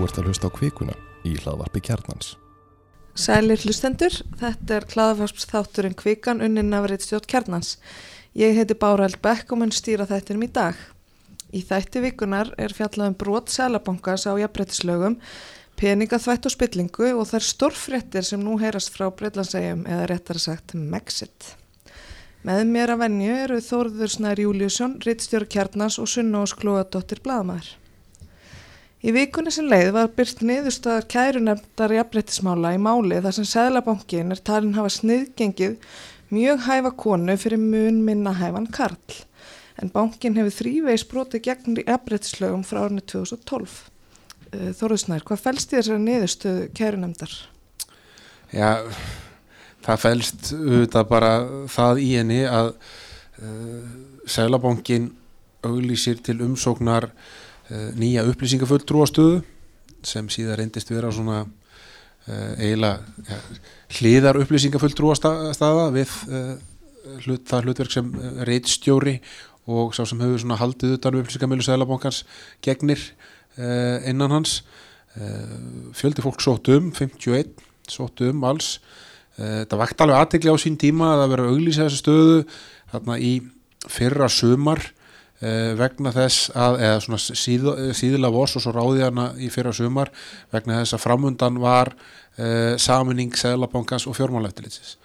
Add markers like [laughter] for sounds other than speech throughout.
Þú ert að hlusta á kvikuna í hlaðvarpi kjarnans. Sælir hlustendur, þetta er hlaðvarpsþátturinn kvikan unnin af reittstjótt kjarnans. Ég heiti Bára Eldbekk og mun stýra þættinum í dag. Í þætti vikunar er fjallað um brot sælabankars á jafnbrettislaugum, peningaþvætt og spillingu og þær stórfréttir sem nú heyrast frá Breitlandsegjum eða réttar sagt Megxit. Með mér að venju eru Þórður Snær Júliusson, reittstjóra kjarnans og Sunna Ós Klóadóttir Blaðamæður. Í vikunni sem leið var byrt niðurstaðar kærunefndar jafnbrettismála í máli þar sem Sæðlabankin er talin hafa sniðgengið mjög hæfa konu fyrir mun minna hæfan Karl. En bankin hefur þrýveis brotið gegn jafnbrettislögum frá árinu 2012. Þorðusnær, hvað fælst þér þessari niðurstöðu kærunefndar? Já, það fælst auðvitað bara það í henni að uh, Sæðlabankin auglýsir til umsóknar Eh, nýja upplýsingafulltrúastöðu sem síðan reyndist vera svona uh, eiginlega ja, hliðar upplýsingafulltrúastaða við uh, hlut, það hlutverk sem reitstjóri og sá sem hefur svona haldið utan um upplýsingamölu Sælabankans gegnir uh, innan hans. Fjöldi fólk sótt um 51 sótt um alls. Það vakt alveg aðtegli á sín tíma að það vera auglýsa þessu stöðu þarna í fyrra sumar. Uh, vegna þess að, eða svona síð, síðilega voss og svo ráði hana í fyrra sumar vegna þess að framundan var uh, saminning Sæðlabankans og fjármálæftilitsins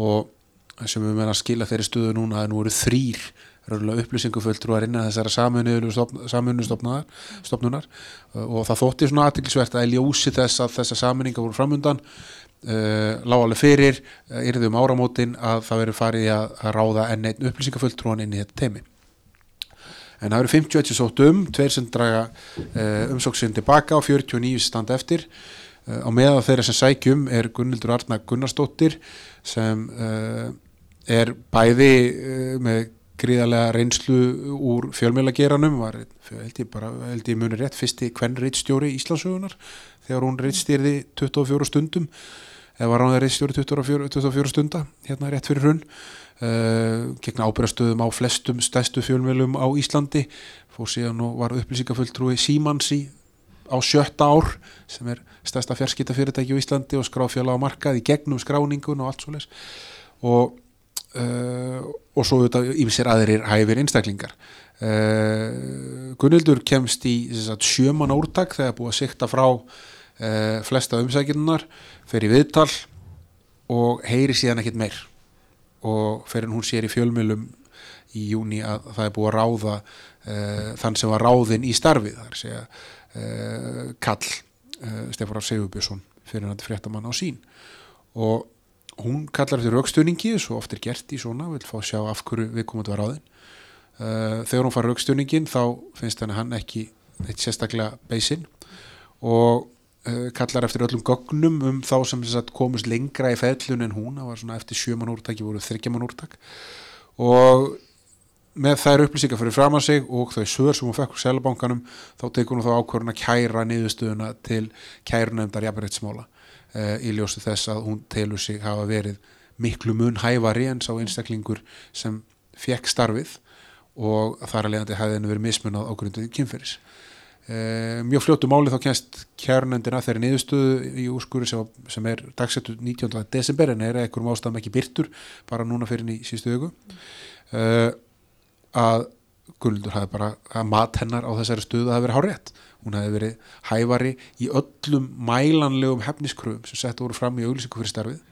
og sem við meina að skila þeirri stöðu núna að nú eru þrýr upplýsingufulltrú að rinna þessara saminu stopnunar uh, og það þótti svona aðtilsvert að ljósi þess að þessa saminninga voru framundan lág alveg fyrir, yrðum áramótin að það veri farið að, að ráða enn einn upplýsingufulltrúan inn í þetta teimi en það eru 51 sótt um, tveir sem draga uh, umsóksinn tilbaka og 49 standa eftir. Uh, á meða þeirra sem sækjum er Gunnildur Arna Gunnarsdóttir sem uh, er bæði með gríðarlega reynslu úr fjölmjölageranum var held ég bara, held ég munir rétt fyrsti hvern reittstjóri Íslandsögunar þegar hún reittstýrði 24 stundum. Eða var hún reittstjóri 24, 24 stunda hérna rétt fyrir hrunn Uh, gegn ábyrgastöðum á flestum stæstu fjölmjölum á Íslandi. Fór síðan og var upplýsingafulltrúi Símansi á sjötta ár sem er stærsta fjarskitafyrirtæki á Íslandi og skráfjöla á markað í gegnum skráningun og allt svo les og, uh, og svo auðvitað ímsir aðrir hæfir einstaklingar. Uh, Gunnildur kemst í sjöman órtak þegar búið að sikta frá flesta umsækjunnar fer í viðtal og heyri síðan ekkit meir og fyrir hún sér í fjölmjölum í júni að það er búið að ráða uh, þann sem var ráðinn í starfið þar segja uh, Kall uh, Stefán Sigurbjörnsson fyrir hann fréttamann á sín og hún kallar eftir raukstöningi svo oft er gert í svona, vil fá sjá af hverju við komum að ráðin þegar hún fara raukstöningin þá finnst henni hann ekki eitt sérstaklega beisinn. Og kallar eftir öllum gögnum um þá sem sagt, komist lengra í fællun en hún, það var svona eftir sjöman úrtaki voru þryggjaman úrtak. Og með þær upplýsingar fyrir fram að sig og þau sögur sem hún fekk úr selabankanum þá tekur hún þá ákvörðun að kæra niðurstöðuna til kærunefndar jafnveitsmála uh, í ljósi þess að hún telur sig hafa verið miklu mun hævari en sá einstaklingur sem fekk starfið og þar að leiðandi hefði henni verið mismunað á grunduði kynferðis Uh, mjög fljótu máli þá kennst kjærnendina þeirri niðurstöðu í úrskúri sem, sem er dagsettu 19. desember en er ekkurum ástæðum ekki byrtur bara núna fyrir í síðustu ögu uh, að Gunnildur hafi bara að mat hennar á þessari stöðu hafi verið hárétt hún hafi verið hævari í öllum mælanlegum hefniskröfum sem sett voru fram í auglísingu fyrir starfið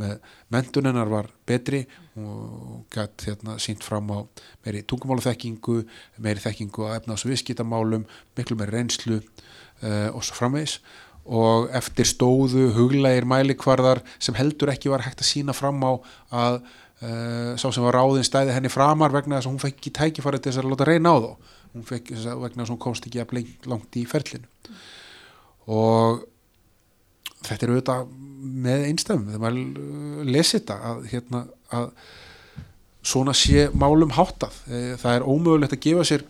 með mentunennar var betri og gætt hérna sínt fram á meiri tungumálaþekkingu meiri þekkingu að efna á svo viðskiptamálum miklu meiri reynslu uh, og svo framvegs og eftir stóðu huglægir mælikvarðar sem heldur ekki var hægt að sína fram á að uh, sá sem var ráðin stæði henni framar vegna þess að hún fekk ekki tækifæri til þess að láta reyna á þá. Hún fekk vegna þess að hún komst ekki að langt í ferlinu. Og þetta er auðvitað með einstöðum þegar maður lesi þetta að, hérna, að svona sé málum háttað. Eh, það er ómögulegt að gefa sér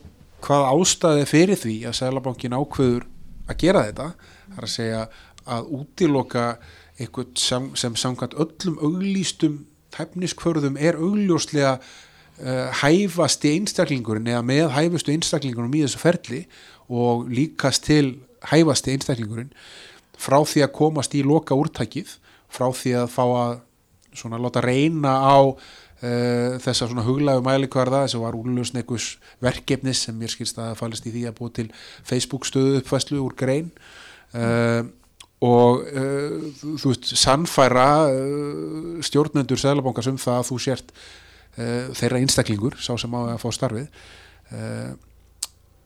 hvað ástæði fyrir því að Sælabankin ákveður að gera þetta. Það er að segja að útiloka eitthvað sem, sem samkvæmt öllum auglýstum tæfniskvörðum er augljóslega uh, hæfasti einstaklingurinn eða með hæfustu einstaklingurinn í þessu ferli og líkast til hæfasti einstaklingurinn frá því að komast í loka úrtækið frá því að fá að svona láta reyna á uh, þessa svona huglægu mælikvarða þess að var úrlösn einhvers verkefnis sem mér skilst að það fælist í því að búið til Facebook stöðu uppfæslu úr grein. Uh, og uh, þú veist sannfæra stjórnendur Sælabankars um það að þú sért þeirra einstaklingur sá sem á að fá starfið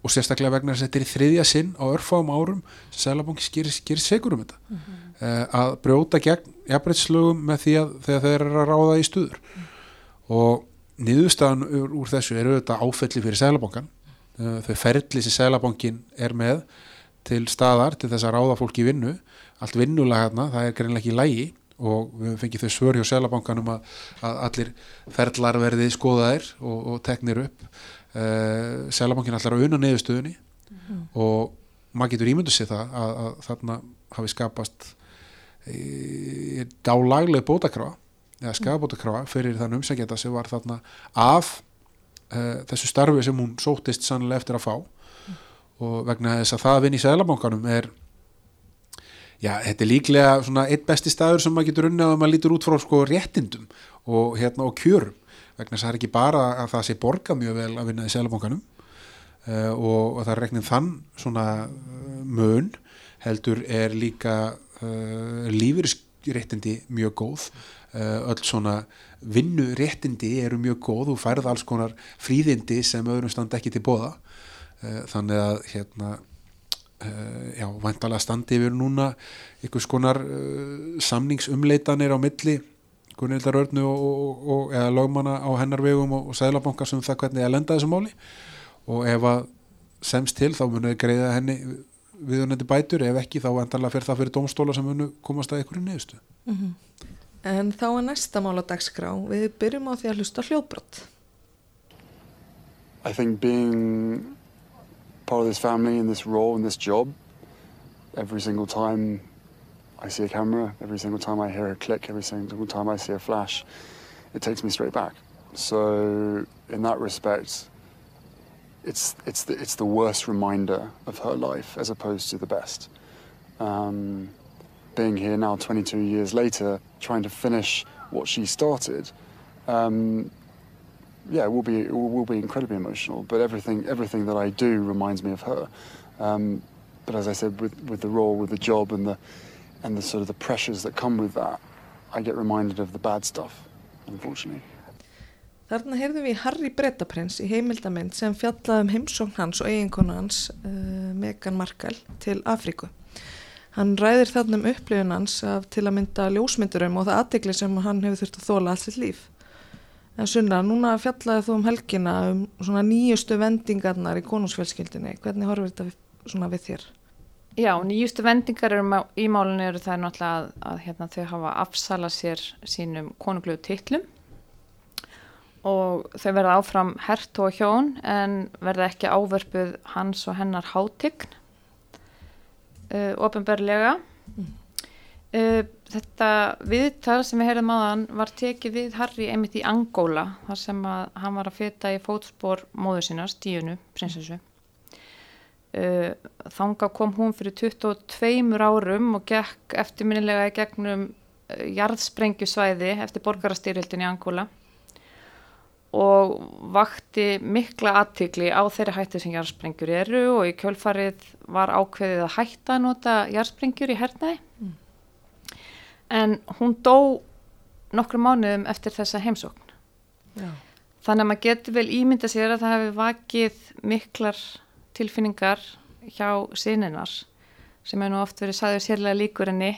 og sérstaklega vegna þess að þetta er þriðja sinn á örfáum árum sem Sælabanki gerir, gerir segur um þetta. Uh, að brjóta gegn jafnbreytslögum með því að þeir eru að ráða í stuður. Og niðurstaðan úr, úr þessu eru þetta áfelli fyrir Sælabankan uh, þau ferli sem Sælabankin er með til staðar til þess að ráða fólk í vinnu. Allt vinnulega hérna, það er greinlega ekki lægi og við fengið þau svör hjá Sælabankanum að, að allir ferlar verði skoðaðir og, og teknir upp uh, Sælabankin allar að unna niðurstöðunni og maður getur ímyndu sér það að, að þarna hafi skapast e, dálagleg bótakrafa eða skafabótakrafa fyrir þann umsækjenda sem var þarna af uh, þessu starfi sem hún sóttist sannlega eftir að fá. Og vegna þess að það að vinna í Sælabankanum er já, þetta er líklega svona eitt besti staður sem maður getur unni að maður lítur út frá sko réttindum og hérna og kjörum vegna þess að það er ekki bara að það sé borga mjög vel að vinna í Sælabankanum uh, og, og það er reknið þann svona uh, mun heldur er líka uh, lífyrsréttindi mjög góð. Uh, öll svona vinnuréttindi eru mjög góð. Og færð alls konar fríðindi sem öðrum standi ekki til bóða þannig að hérna já, væntalega standi yfir núna einhvers konar samningsumleitanir á milli Gunnildar Örnu og, og, og eða lögmanna á hennar vegum og, og sæðlabankar sem það hvernig að lenda þessu máli og ef að semst til þá munið greiða henni viðunandi bætur ef ekki þá vantarlega fyrir það fyrir dómstóla sem munu komast að einhverju neðustu En þá er næsta mál á dagskrá. Við byrjum á því að hlusta á hljóðbrott. I think being part of this family and this role and this job, every single time I see a camera, every single time I hear a click, every single time I see a flash, it takes me straight back. So in that respect, it's it's the, it's the worst reminder of her life as opposed to the best. Um, being here now, 22 years later, trying to finish what she started, um, yeah, it will be it will be incredibly emotional. But everything everything that I do reminds me of her. Um, but as I said, with with the role, with the job, and the and the sort of the pressures that come with that, I get reminded of the bad stuff, unfortunately. Þarna heyrðum við Harry Bretaprins í heimildamind sem fjallaði um heimsókn hans og eiginkonu hans, uh, Meghan Markle, til Afríku. Hann ræðir þarna um upplifun hans af til að mynda ljósmyndurum og það aðdegli sem hann hefur þurft að þóla allt sitt líf. En Sunna, núna fjallaði þú um helgina um svona nýjustu vendingarnar í konungsfjölskyldinni. Hvernig horfir þetta við, svona við þér? Já, nýjustu vendingar má- í málunni eru það náttúrulega að, að hérna, þau hafa afsalað sér sínum konungluðu titlum og þau verða áfram hert og hjón en verða ekki ávörpuð hans og hennar hátign uh, ofinberlega uh, þetta viðtal sem við heyrðum áðan var tekið við Harry einmitt í Angóla þar sem að hann var að feta í fótspor móður sínar, Díunu, prinsessu uh, þanga kom hún fyrir 22 árum og gekk eftirminnilega í gegnum uh, jarðsprengjusvæði eftir borgarastyrjöldin í Angóla og vakti mikla aðtikli á þeirri hætti sem jarðsprengjur eru og í kjölfarið var ákveðið að hætta að nota jarðsprengjur í hernaði en hún dó nokkru mánuðum eftir þessa heimsókn. Já. þannig að maður getur vel ímynda sér að það hefur vakið miklar tilfinningar hjá sinninar sem er nú oft verið sagður sérlega líkur henni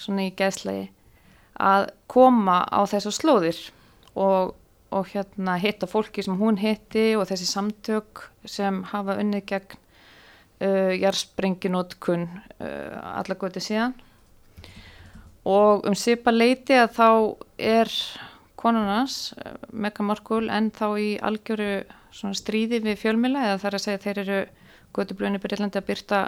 svona í geðslagi að koma á þessu slóðir og, og hérna hitta fólki sem hún hitti og þessi samtök sem hafa unnið gegn uh, jarðsprenginótkun uh, alla göti síðan. Og um svipa leiti að þá er konunans, Meghan Markle, en þá í algjöru svona stríði við fjölmila eða þar að segja þeir eru götublöðinu Breitlandi að byrta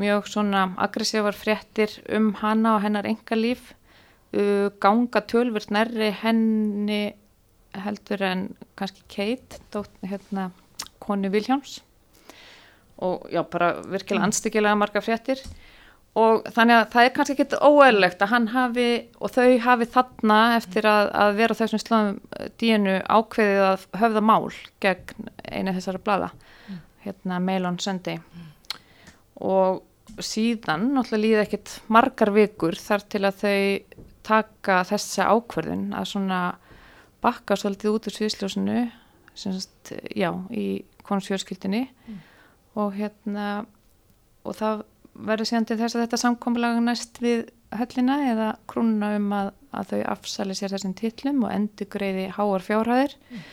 mjög svona aggressívar fréttir um hana og hennar engalíf uh, ganga tölvurt nærri henni heldur en kannski Kate, dótt, hérna, konu Viljáms og já, bara virkilega anstíkilega marga fréttir. Og þannig að það er kannski ekki óeðlegt að hann hafi og þau hafi þarna eftir að, að vera þessum slagum dínu ákveðið að höfða mál gegn einu þessara blada mm. Hérna Mail on Sunday mm. og síðan náttúrulega líði ekkit margar vikur þar til að þau taka þessa ákverðin að svona bakka svolítið út úr sviðsljósinu semst, já, í konusfjörskildinni mm. og hérna og það verður síðan til þess að þetta samkomlaga næst við höllina eða krúnuna um að, að þau afsali sér þessum titlum og endur greiði háar fjárhæðir mm.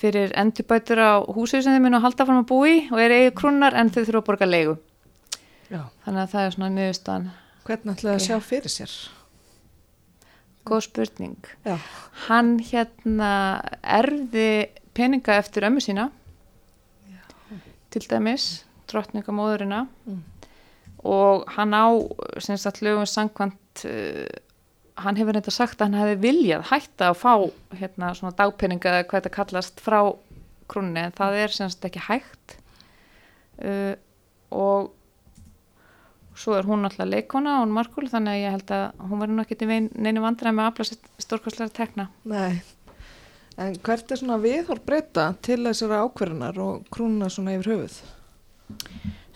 Fyrir endurbætur á húsið sem þau munu að halda fram að búi og er eigi krúnar en þau þurfa að borga leigu Já. þannig að það er svona nýðustan Hvernig ætlaði að sjá fyrir sér? Góð spurning Já. Hann hérna erði peninga eftir ömmu sína Já. til dæmis drottningamóðurina mm. og hann á sem sagt lögum sangkvæmt uh, hann hefur reynda sagt að hann hefði viljað hætta að fá hérna svona dagpeninga eða hvað þetta kallast frá krúnni en það er sem sagt ekki hægt. Uh, og svo er hún alltaf leikona og hún markul þannig að ég held að hún verður nokkið til neinu vandræð með að afla stórkostlega tekna. Nei, en hvert er svona viðhór breyta til þessara ákverðunar og krúna svona yfir höfuð?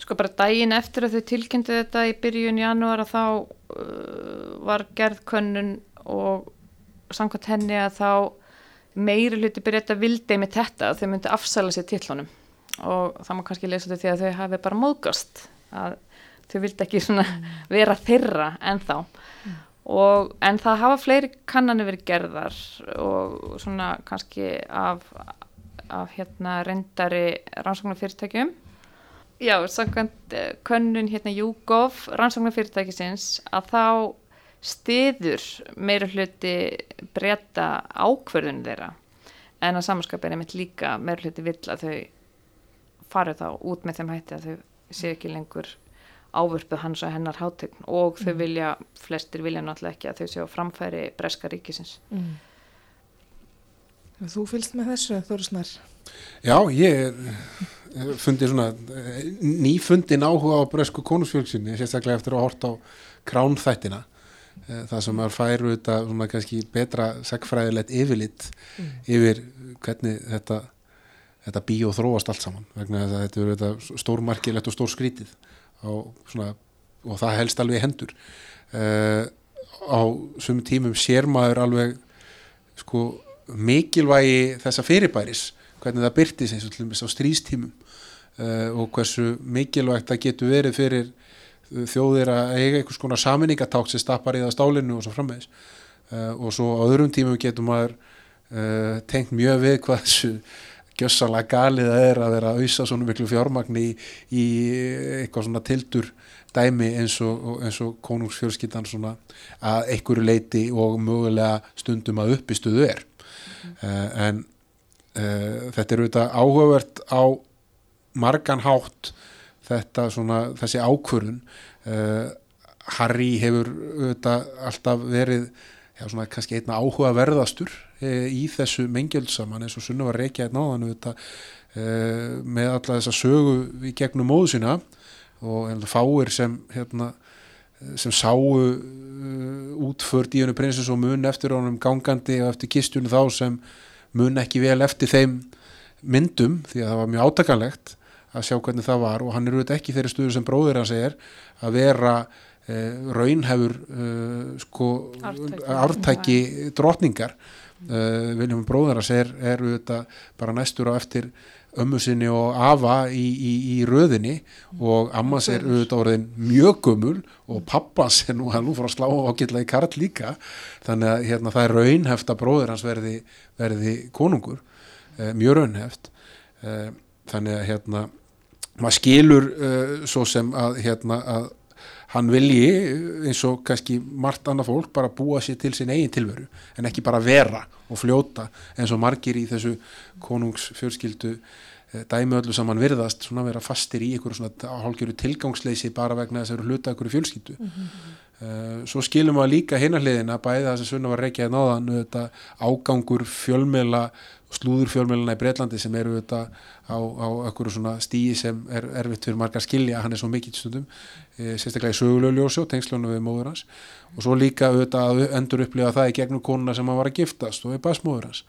Sko bara daginn eftir að þau tilkynntu þetta í byrjun janúar að þá var gerð könnun og samkvæmt henni að þá meiri hluti byrja að vildi með þetta að þau myndi afsala sér til honum og það má kannski lesa þetta því að þau hafi bara móðgast að þau vildi ekki vera þeirra en þá mm. og, en það hafa fleiri kannanir verið gerðar og svona kannski af, af hérna reyndari rannsóknarfyrirtækjum já, samkvæmt eh, könnun hérna Júgov rannsóknarfyrirtækisins að þá stiður meira hluti breyta ákverðun þeirra en að samanskap er einmitt líka meira hluti vill að þau farið þá út með þeim hætti að þau sé ekki lengur ávörpuð hans og hennar hátegn og þau mm. vilja, flestir vilja náttúrulega ekki að þau séu framfæri breska ríkisins mm. Þú fylgst með þessu, Þóru Snar? Já, ég fundi svona nýfundin áhuga á bresku konusfjölksinni, sérstaklega eftir að horta á kránþættina eh, það sem er færu þetta svona kannski betra segfræðilegt yfirlitt mm. yfir hvernig þetta þetta bí og þróast allt saman vegna að þetta eru stórmarkilegt og stór skrítið svona, og það helst alveg hendur uh, á sumum tímum sér maður alveg sko mikilvægi þessa fyrirbæris hvernig það byrtis eins og til dæmis á strístímum og hversu mikilvægt það getur verið fyrir þjóðir að eiga einhvers konar saminningatákt sem stappar í það stálinu og svo frammeðis uh, og svo á öðrum tímum getur maður tengt mjög við hvað þessu gjössalega galið að er að vera að auðsa svona miklu fjármagni í, í eitthvað svona tildur dæmi eins og, eins og konungsfjörskittan svona að einhverju leiti og mögulega stundum að uppistuðu er mm. uh, en uh, þetta er auðvitað áhugavert á margan hátt þetta svona þessi ákvörðun. Uh, Harry hefur auðvitað alltaf verið já, svona kannski einna áhuga verðastur e, í þessu mengjöldssaman eins og sunnu var reykja eitt náðan e, með alla þessa sögu í gegnum móðu sína og fáir sem hérna, sem sáu uh, útfört í hennu prinsess og mun eftir honum gangandi og eftir kistunum þá sem mun ekki vel eftir þeim myndum því að það var mjög átakanlegt að sjá hvernig það var og hann er auðvitað ekki þeirri stuður sem bróðir hans er að vera eh, raunhefur eh, sko, ártæki drotningar eh, Viljum Bróðaras er, er auðvitað bara næstur á eftir ömmu sinni og afa í, í, í röðinni og ammas er auðvitað orðin mjög gömul og pappas er nú, nú fór að slá ágætlega í karl líka. Þannig að hérna, það er raunheft að bróður hans verði, verði konungur. Eh, mjög raunheft eh, þannig að hérna maður skilur uh, svo sem að, hérna, að hann vilji eins og kannski margt annað fólk bara búa sér til sin eigin tilveru en ekki bara vera og fljóta eins og margir í þessu konungsfjörskildu eh, dæmi öllu saman virðast svona vera fastir í ykkur svona hálfgjöru tilgangsleysi bara vegna þess að eru hluta ykkur fjölskyldu. Uh, svo skilum við líka hinarliðin að bæði það sem Sunna var reykjað náðan ágangur fjölmela slúður fjölmelana í Breitlandi sem eru þetta á, á okkur svona stíi sem er erfitt fyrir margar skilja hann er svo mikill stundum e, sérstaklega í sögulegljósi og tengslunum við móður hans. Og svo líka auðvitað að endur upplifa það í gegnum konuna sem hann var að giftast og við basmóður hans.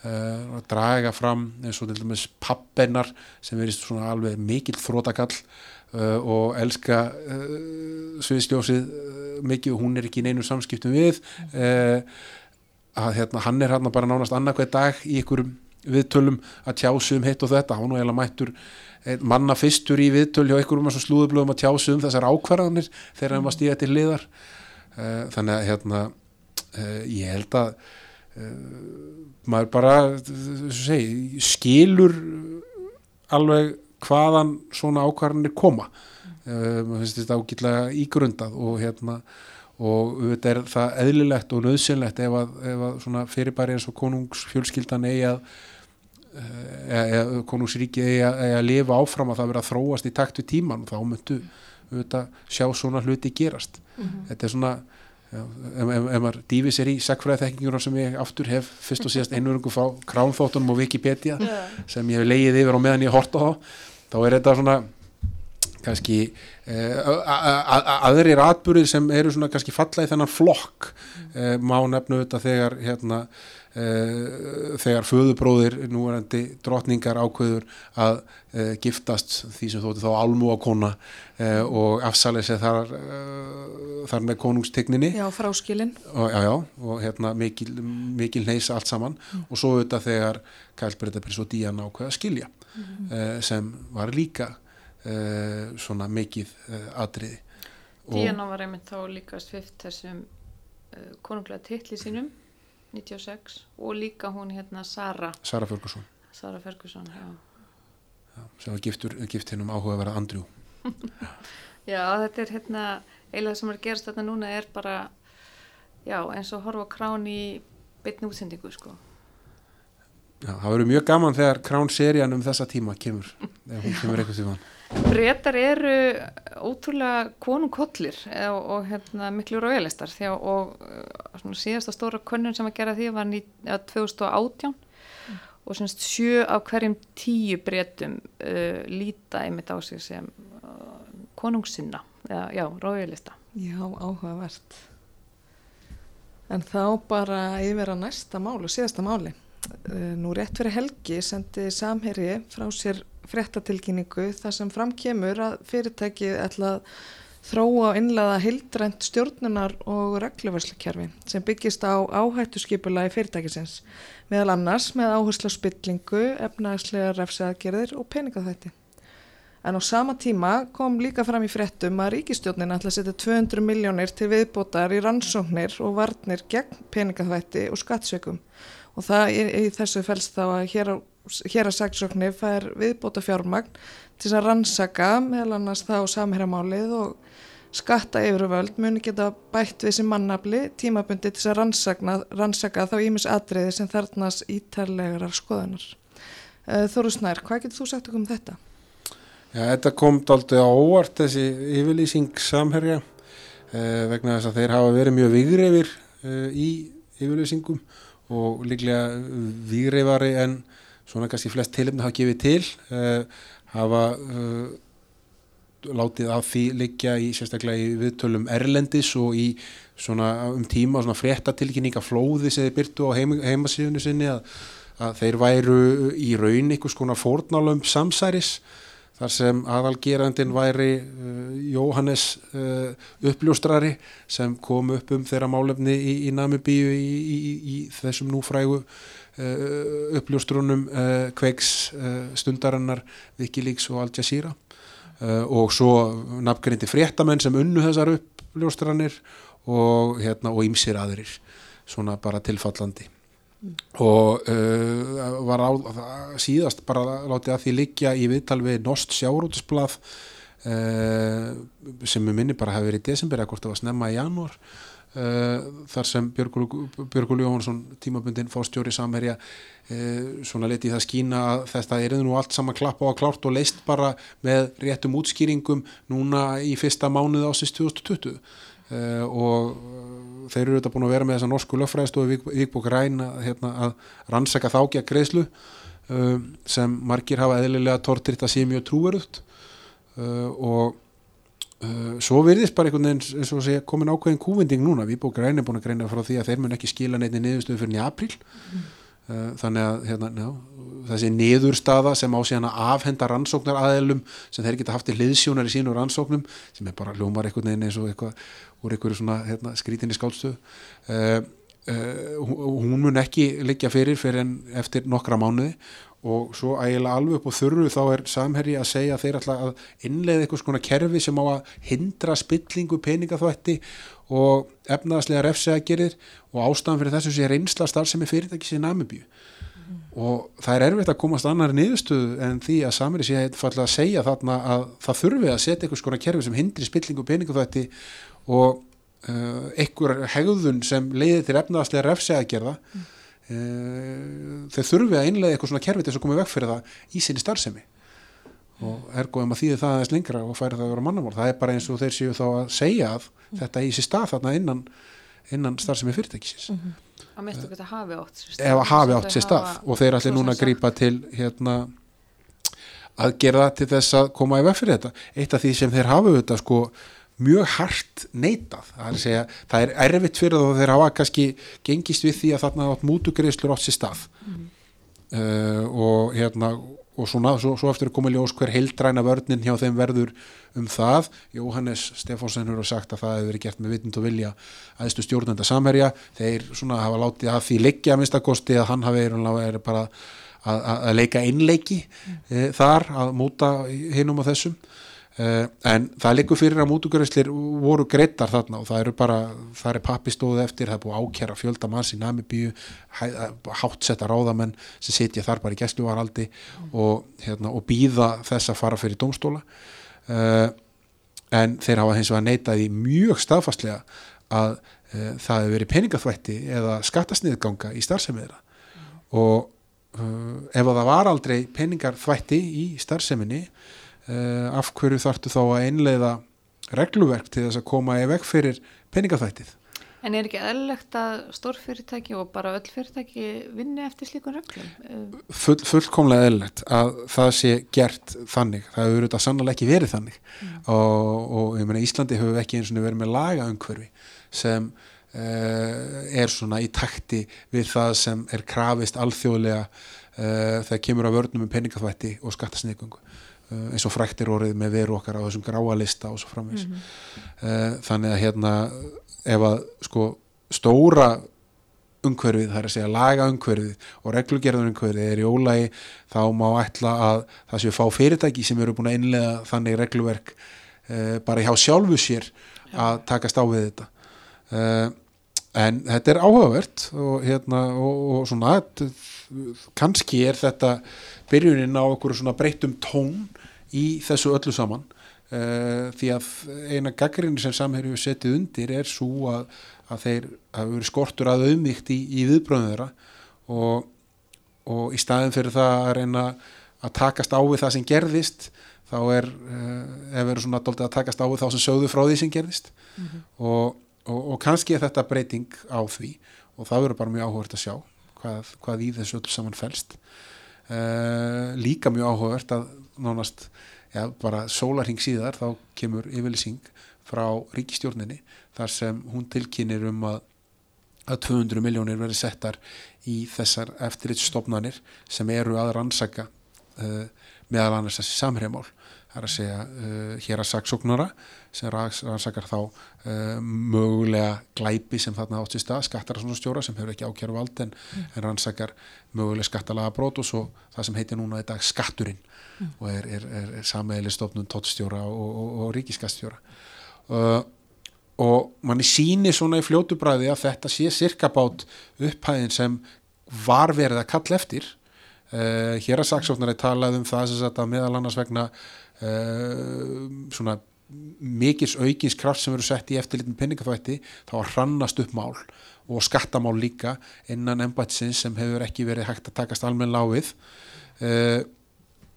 E, að draga fram eins og til dæmis pappennar sem verist svona alveg mikill þrótakall Uh, og elska sviðsljósið mikið og hún er ekki í neinu samskiptum við að hérna, hann er hérna bara nánast annarkveð dag í ykkurum viðtölum að tjásu um hitt og þetta. Hann og eiginlega mættur manna fyrstur í viðtöl hjá ykkurum slúðublöðum að tjásu um þessar ákvarðanir þegar hann var stíða til liðar þannig að hérna ég held að maður bara segi, skilur alveg hvaðan svona ákvarðanir koma. Maður finnst þetta ágitlega ígrundað og hérna og þetta er það eðlilegt og nöðsynlegt ef að, ef að svona fyrirbæri eins og konungsfjölskyldan eigi að eða e, e, konungsríki eigi að, að lifa áfram að það vera að þróast í takt við tíman og þá myndu auðvitað, sjá svona hluti gerast mm -hmm. þetta er svona ef, ef, ef maður dýfis er í segfræði þekkingur sem ég aftur hef fyrst og síðast einverjum frá kránþóttunum og Wikipedia yeah. sem ég hef leiðið yfir og meðan ég horta þá þá er þetta svona kannski eh, aðrir atbúrið sem eru svona kannski falla í þennan flokk eh, má nefnu þetta þegar hérna eh, þegar föðubróðir núverandi drotningar ákveður að eh, giftast því sem þóttu þá almú á kona eh, og afsalið sér þar þar með konungstegninni Já, fráskilin og, já, já, og hérna mikil, mikil neys allt saman mm. og svo þetta þegar Kælsbreytaprins og Díana ákveða skilja mm. sem var líka uh, svona mikið uh, atriði. Díana var einmitt þá líka svift þessum uh, konunglega titli sínum 96 og líka hún hérna Sara. Sara Ferguson. Sara Ferguson, já, já sem var giftur, gift hennum áhuga að vera Andrew. [laughs] Já, þetta er hérna eiginlega sem er gerast þetta núna er bara já, eins og horfa krán í beitni útsendingu sko Já, það verður mjög gaman þegar kránserían um þessa tíma kemur, ef hún kemur eitthvað tíma. Bretar eru ótrúlega konungkollir og, og hérna, miklu rauðlistar og svona, síðasta stóra könnun sem að gera því var ný, 2018 mm. og semst sjö af hverjum tíu bretum uh, líta einmitt á sig sem uh, konungssinna, já, já rauðlista. Já, áhugavert. En þá bara yfir að næsta málu, síðasta máli. Eh, nú rétt fyrir helgi sendi Samherji frá sér frettatilkynningu þar sem framkemur að fyrirtækið ætla að þróa og innlega hildrænt stjórnunar og regluversleikjarfi sem byggist á áhættu skipula í fyrirtækisins meðal annars með áherslu á spillingu, efnagslega refsaðgerðir og peningaþætti. En á sama tíma kom líka fram í frettum að ríkistjórnin ætla að setja 200 miljónir til viðbótar í rannsóknir og varnir gegn peningaþætti og skattsökum og það í, í þessu fælst þá að hér, hér að saksóknir fær viðbóta fjármagn til að rannsaka meðal annars þá samherramálið og skatta yfirvöld muni geta bætt við sem mannafli tímabundi til að rannsaka, rannsaka þá ímis atriði sem þarnast ítarlegarar skoðanar. Eh, Þóru Snær, hvað getur þú sagt okkur um þetta? Já, þetta kom aldrei á óvart þessi yfirlýsing samherja eh, vegna þess að þeir hafa verið mjög vigrefir eh, í yfirlýsingum og líklega výreifari en svona kannski flest tilumni hafa gefið til uh, hafa uh, látið af því liggja í sérstaklega í viðtölum Erlendis og í svona um tíma svona fréttatilkynninga flóði sem þeir byrtu á heim, heimasíðunni sinni að, að þeir væru í raun einhvers konar fórnálum samsæris þar sem aðalgerandin væri uh, Jóhannes uh, uppljóstrari sem kom upp um þeirra málefni í, í Namibíu í, í, í þessum núfrægu uh, uppljóstrunum kveiks stundarinnar Wikileaks og Al Jazeera. Og svo nafngrindi fréttamenn sem unnu þessar uppljóstranir og hérna og ýmsir aðrir svona bara tilfallandi og uh, var á, síðast bara látið að því liggja í viðtal við Nost Sjárútsblað uh, sem við minni bara hafi verið í desember eða hvort það var snemma í janúar uh, þar sem Björgul Jóhansson tímabundin fórstjóri samherja uh, svona leti það skína að þetta er nú allt saman klapp á að klárt og leist bara með réttum útskýringum núna í fyrsta mánuð ásins 2020 uh, og þeir eru þetta búin að vera með þessa norsku löffræðistofu Víkbók Ræn að, hérna, að rannsaka þákja greiðslu sem margir hafa eðlilega tortirt að sé mjög trúverðut og Uh, svo virðist bara einhvern veginn eins og sé komin ákveðin kúvending núna. Við búið græni búin að greina frá því að þeir mun ekki skila neitt niðurstöðu fyrir nýja apríl. Mm. Uh, þannig að hérna, já, þessi niðurstaða sem á síðan að afhenda rannsóknar aðeilum sem þeir geta haft í hliðsjónar í sínu rannsóknum sem er bara hljómar einhvern veginn eins og eitthvað úr einhverju svona hérna, skrítinni skálstöðu uh, hún mun ekki liggja fyrir fyrir en eftir nokkra mánuði og svo ægilega alveg upp á þurru þá er samherji að segja að þeir ætla að innleiða eitthvað svona kerfi sem á að hindra spillingu peningaþvætti og efnaðslega refsegagerir og ástæðan fyrir þessu sé reynsla starfsemi fyrirtækis í Namibíu mm. og það er erfitt að komast annar niðurstöðu en því að samherji sé falla að segja þarna að það þurfi að setja eitthvað svona kerfi sem hindri spillingu peningaþvætti og uh, einhver hegðun sem leiði til efnaðslega refsegagerða mm Eh, þau þurfi að einlega eitthvað svona kerfi til þess að koma vekk fyrir það í sinni starfsemi. Og ergóðum að þýði það aðeins lengra og færi það að vera mannamál það er bara eins og þeir séu þá að segja að þetta í sér stað þarna innan, innan starfsemi fyrirtækisins. Mm -hmm. að minnstu ekki að hafi átt sér stað, hafi átt sér stað. og þeir allir núna að grýpa til hérna, að gera það til þess að koma í vekk fyrir þetta. Eitt af því sem þeir hafa auðvitað sko mjög hart neitað. Það er, segja, það er erfitt fyrir þá þeir hafa kannski gengist við því að þarna átt mútugriðslur átt sér stað. Mm. uh, og hérna og svona, svo, svo eftir að koma í ljós hver heildræna vörninn hjá þeim verður um það. Jóhannes Stefánsen hefur sagt að það hefur verið gert með vitund og vilja aðeistu stjórnenda samherja. Þeir svona hafa látið að því leggja að minnstakosti að hann hafi verið bara að, að leika einleiki mm. e, þar að múta hinum á þessum en það likur fyrir að mútugurðislir voru greittar þarna og það eru bara það er pappistóðu eftir, það er búið ákjara fjölda manns í Namibíu háttsetta ráðamenn sem sitja þar bara í gæsluvaraldi mm. og, hérna, og býða þess að fara fyrir domstóla uh, en þeir hafa hins vegar neitaði mjög staðfastlega að uh, það hefur verið peningaþvætti eða skattasniðganga í starfsemiðra mm. og ef það var aldrei peningarþvætti í starfseminni uh, af hverju þartu þá að einleiða regluverk til þess að koma í veg fyrir peningafættið En er ekki eðlilegt að stórfyrirtæki og bara öll fyrirtæki vinni eftir slíkun reglum? Eh, Full, fullkomlega eðlilegt að það sé gert þannig. Það hefur auðvitað sannlega ekki verið þannig mm. og, og ég meina Íslandi hefur ekki eins og verið með laga umhverfi sem uh, er svona í takti við það sem er krafist alþjóðlega uh, þegar kemur að vörnum um peningafætti og skattasneikungu. Eh, eins og fræktir orðið með veru okkar á þessum gráalista og svo framvegs mm -hmm. þannig að hérna ef að sko stóra umhverfið, það er að segja laga umhverfið og reglugerðun umhverfið er í ólægi þá má ætla að það séu fá fyrirtæki sem eru búin að innlega þannig regluverk uh, bara hjá sjálfu sér að takast á við þetta. Uh, en þetta er áhugavert og hérna og, og svona kannski er þetta byrjunin á okkur svona breytum tón í þessu öllu saman. Uh, því að eina gaggrinni sem samherju setið undir er svo að, að þeir hafa verið skortur að auðmygt í, í viðbröðum þeirra og, og í staðin fyrir það að reyna að takast á við það sem gerðist þá er, uh, ef verið svona doldið að takast á við þá sem sögðu frá því sem gerðist. Mm -hmm. og, og, og kannski er þetta breyting á því og það verður bara mjög áhugert að sjá hvað, hvað í þessu öll saman fælst uh, líka mjög áhugert að nánast ja, bara sólarhing síðar þá kemur yfirlýsing frá ríkistjórninni þar sem hún tilkynir um að, að 200 miljónir verið settar í þessar eftirlitstofnanir sem eru að rannsaka uh, meðal annars þessi samhreimál það er að segja uh, hér að saksóknara sem rannsakar þá uh, mögulega glæpi sem þarna átt í stað, skattararsonstjóra sem hefur ekki ákjæru vald en, mm. en rannsakar mögulega skattalaga brot og svo það sem heitir núna þetta skatturinn mm. og er, er, er, er sammeðileg stofnun tóttstjóra og, og, og ríkiskastjóra uh, og manni síni svona í fljótubræði að þetta sé sirkabátt upphæðin sem var verið að kalla eftir hér að saksóknari talaði um það að meðal annars vegna svona mikils aukins kraft sem verður sett í eftirlitin penningaþvætti þá hrannast upp mál og skattamál líka innan embætsins sem hefur ekki verið hægt að takast almenn láfið uh,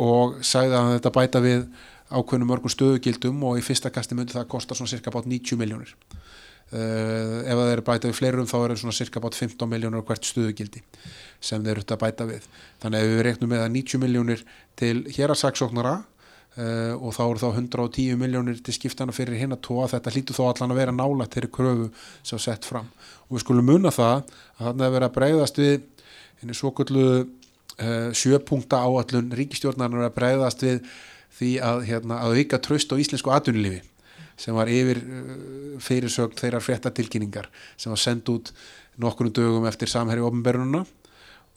og sagði að þetta bæta við ákveðnum mörgum stöðugildum og í fyrsta kasti myndi það kosta svona cirka bát 90 miljónir uh, ef það eru bæta við fleirum þá er það svona cirka bát 15 miljónir hvert stöðugildi sem þeir eru að bæta við. Þannig að ef við reiknum með að 90 miljónir til hér að saksóknara uh, og þá eru þá 110 miljónir til skiptana fyrir hinn að tóa þetta hlýtu þó allan að vera nála til kröfu sem sett fram. Og við skulum munna það að þannig að vera að breyðast við henni svokullu uh, sjöpunkta áallun ríkistjórnarnar að breyðast við því að, hérna, að auka tröst á íslensku atvinnulífi sem var yfir uh, fyrirsögn þeirrar fréttatilkynningar sem var sendt út nokkurnu dögum eftir samherri ofnbörnuna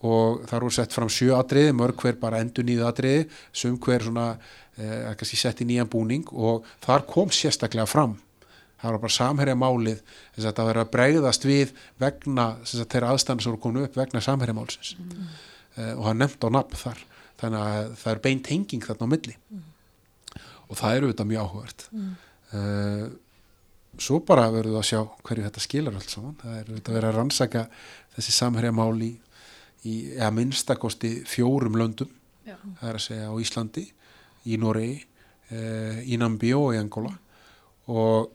og þar voru sett fram sjö atriði, mörg hver bara endur nýðu atriði, sum hver svona eh, kannski sett í nýjan búning og þar kom sérstaklega fram það var bara samherja málið þess að það verið að bregðast við vegna að þeirra aðstæðan sem voru komin upp vegna samherja málsins mm. eh, og það nefnt á nafn þar þannig að það er beint henging þarna á milli mm. og það eru þetta mjög áhugavert mm. uh, svo bara verður það að sjá hverju þetta skilar allt saman það er þetta að vera að rannsaka þessi samherja mál í í að minnstakosti fjórum löndum Já. það er að segja á Íslandi í Noregi uh, í Nambi og í Angola. Og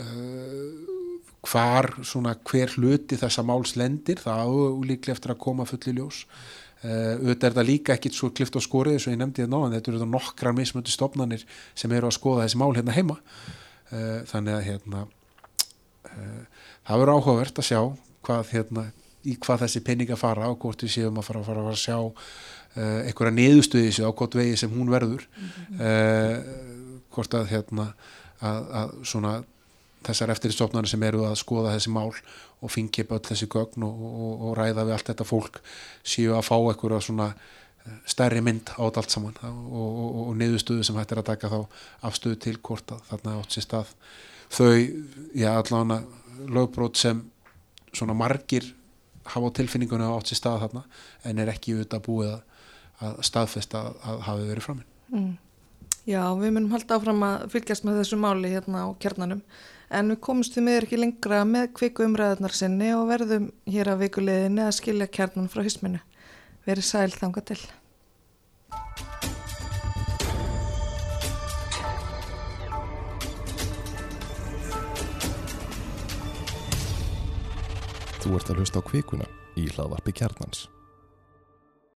uh, hvar svona hver hluti þessa máls lendir það álíklega eftir að koma fulli ljós. Uh, auðvitað er það líka ekkit svo klift á skorið eins og ég nefndi það ná en þetta eru nokkrar mismöndu stofnanir sem eru að skoða þessi mál hérna heima. Þannig að hérna það verður áhugavert að sjá hvað hérna í hvað þessi penninga fara og hvort við séum að fara að, fara að sjá einhverja neðustuði sér á hvort vegi sem hún verður. Mm -hmm. hvort að hérna að, að svona þessar eftirstofnarnir sem eru að skoða þessi mál og fingja öll þessi gögn og, og, og ræða við allt þetta fólk séu að fá einhverja svona eh, stærri mynd á þetta allt saman. Og, og niðurstöðu sem hættir að taka þá afstöðu til hvort að þarna átt sér stað. Þau, já allavega lögbrót sem svona margir hafa á tilfinningunni átt sér stað þarna en er ekki auðvitað búið að, að staðfesta að, að hafi verið framinn. Mm. Já, við munum halda áfram að fylgjast með þessu máli hérna á kjarnanum en við komumst við meður ekki lengra með kviku umræðarnar sinni og verðum hér að vikuleginni að skilja kjarnan frá hisminu. Verið sæl þanga til. Þú ert að hlusta á kvikuna í hlaðvarpi kjarnans.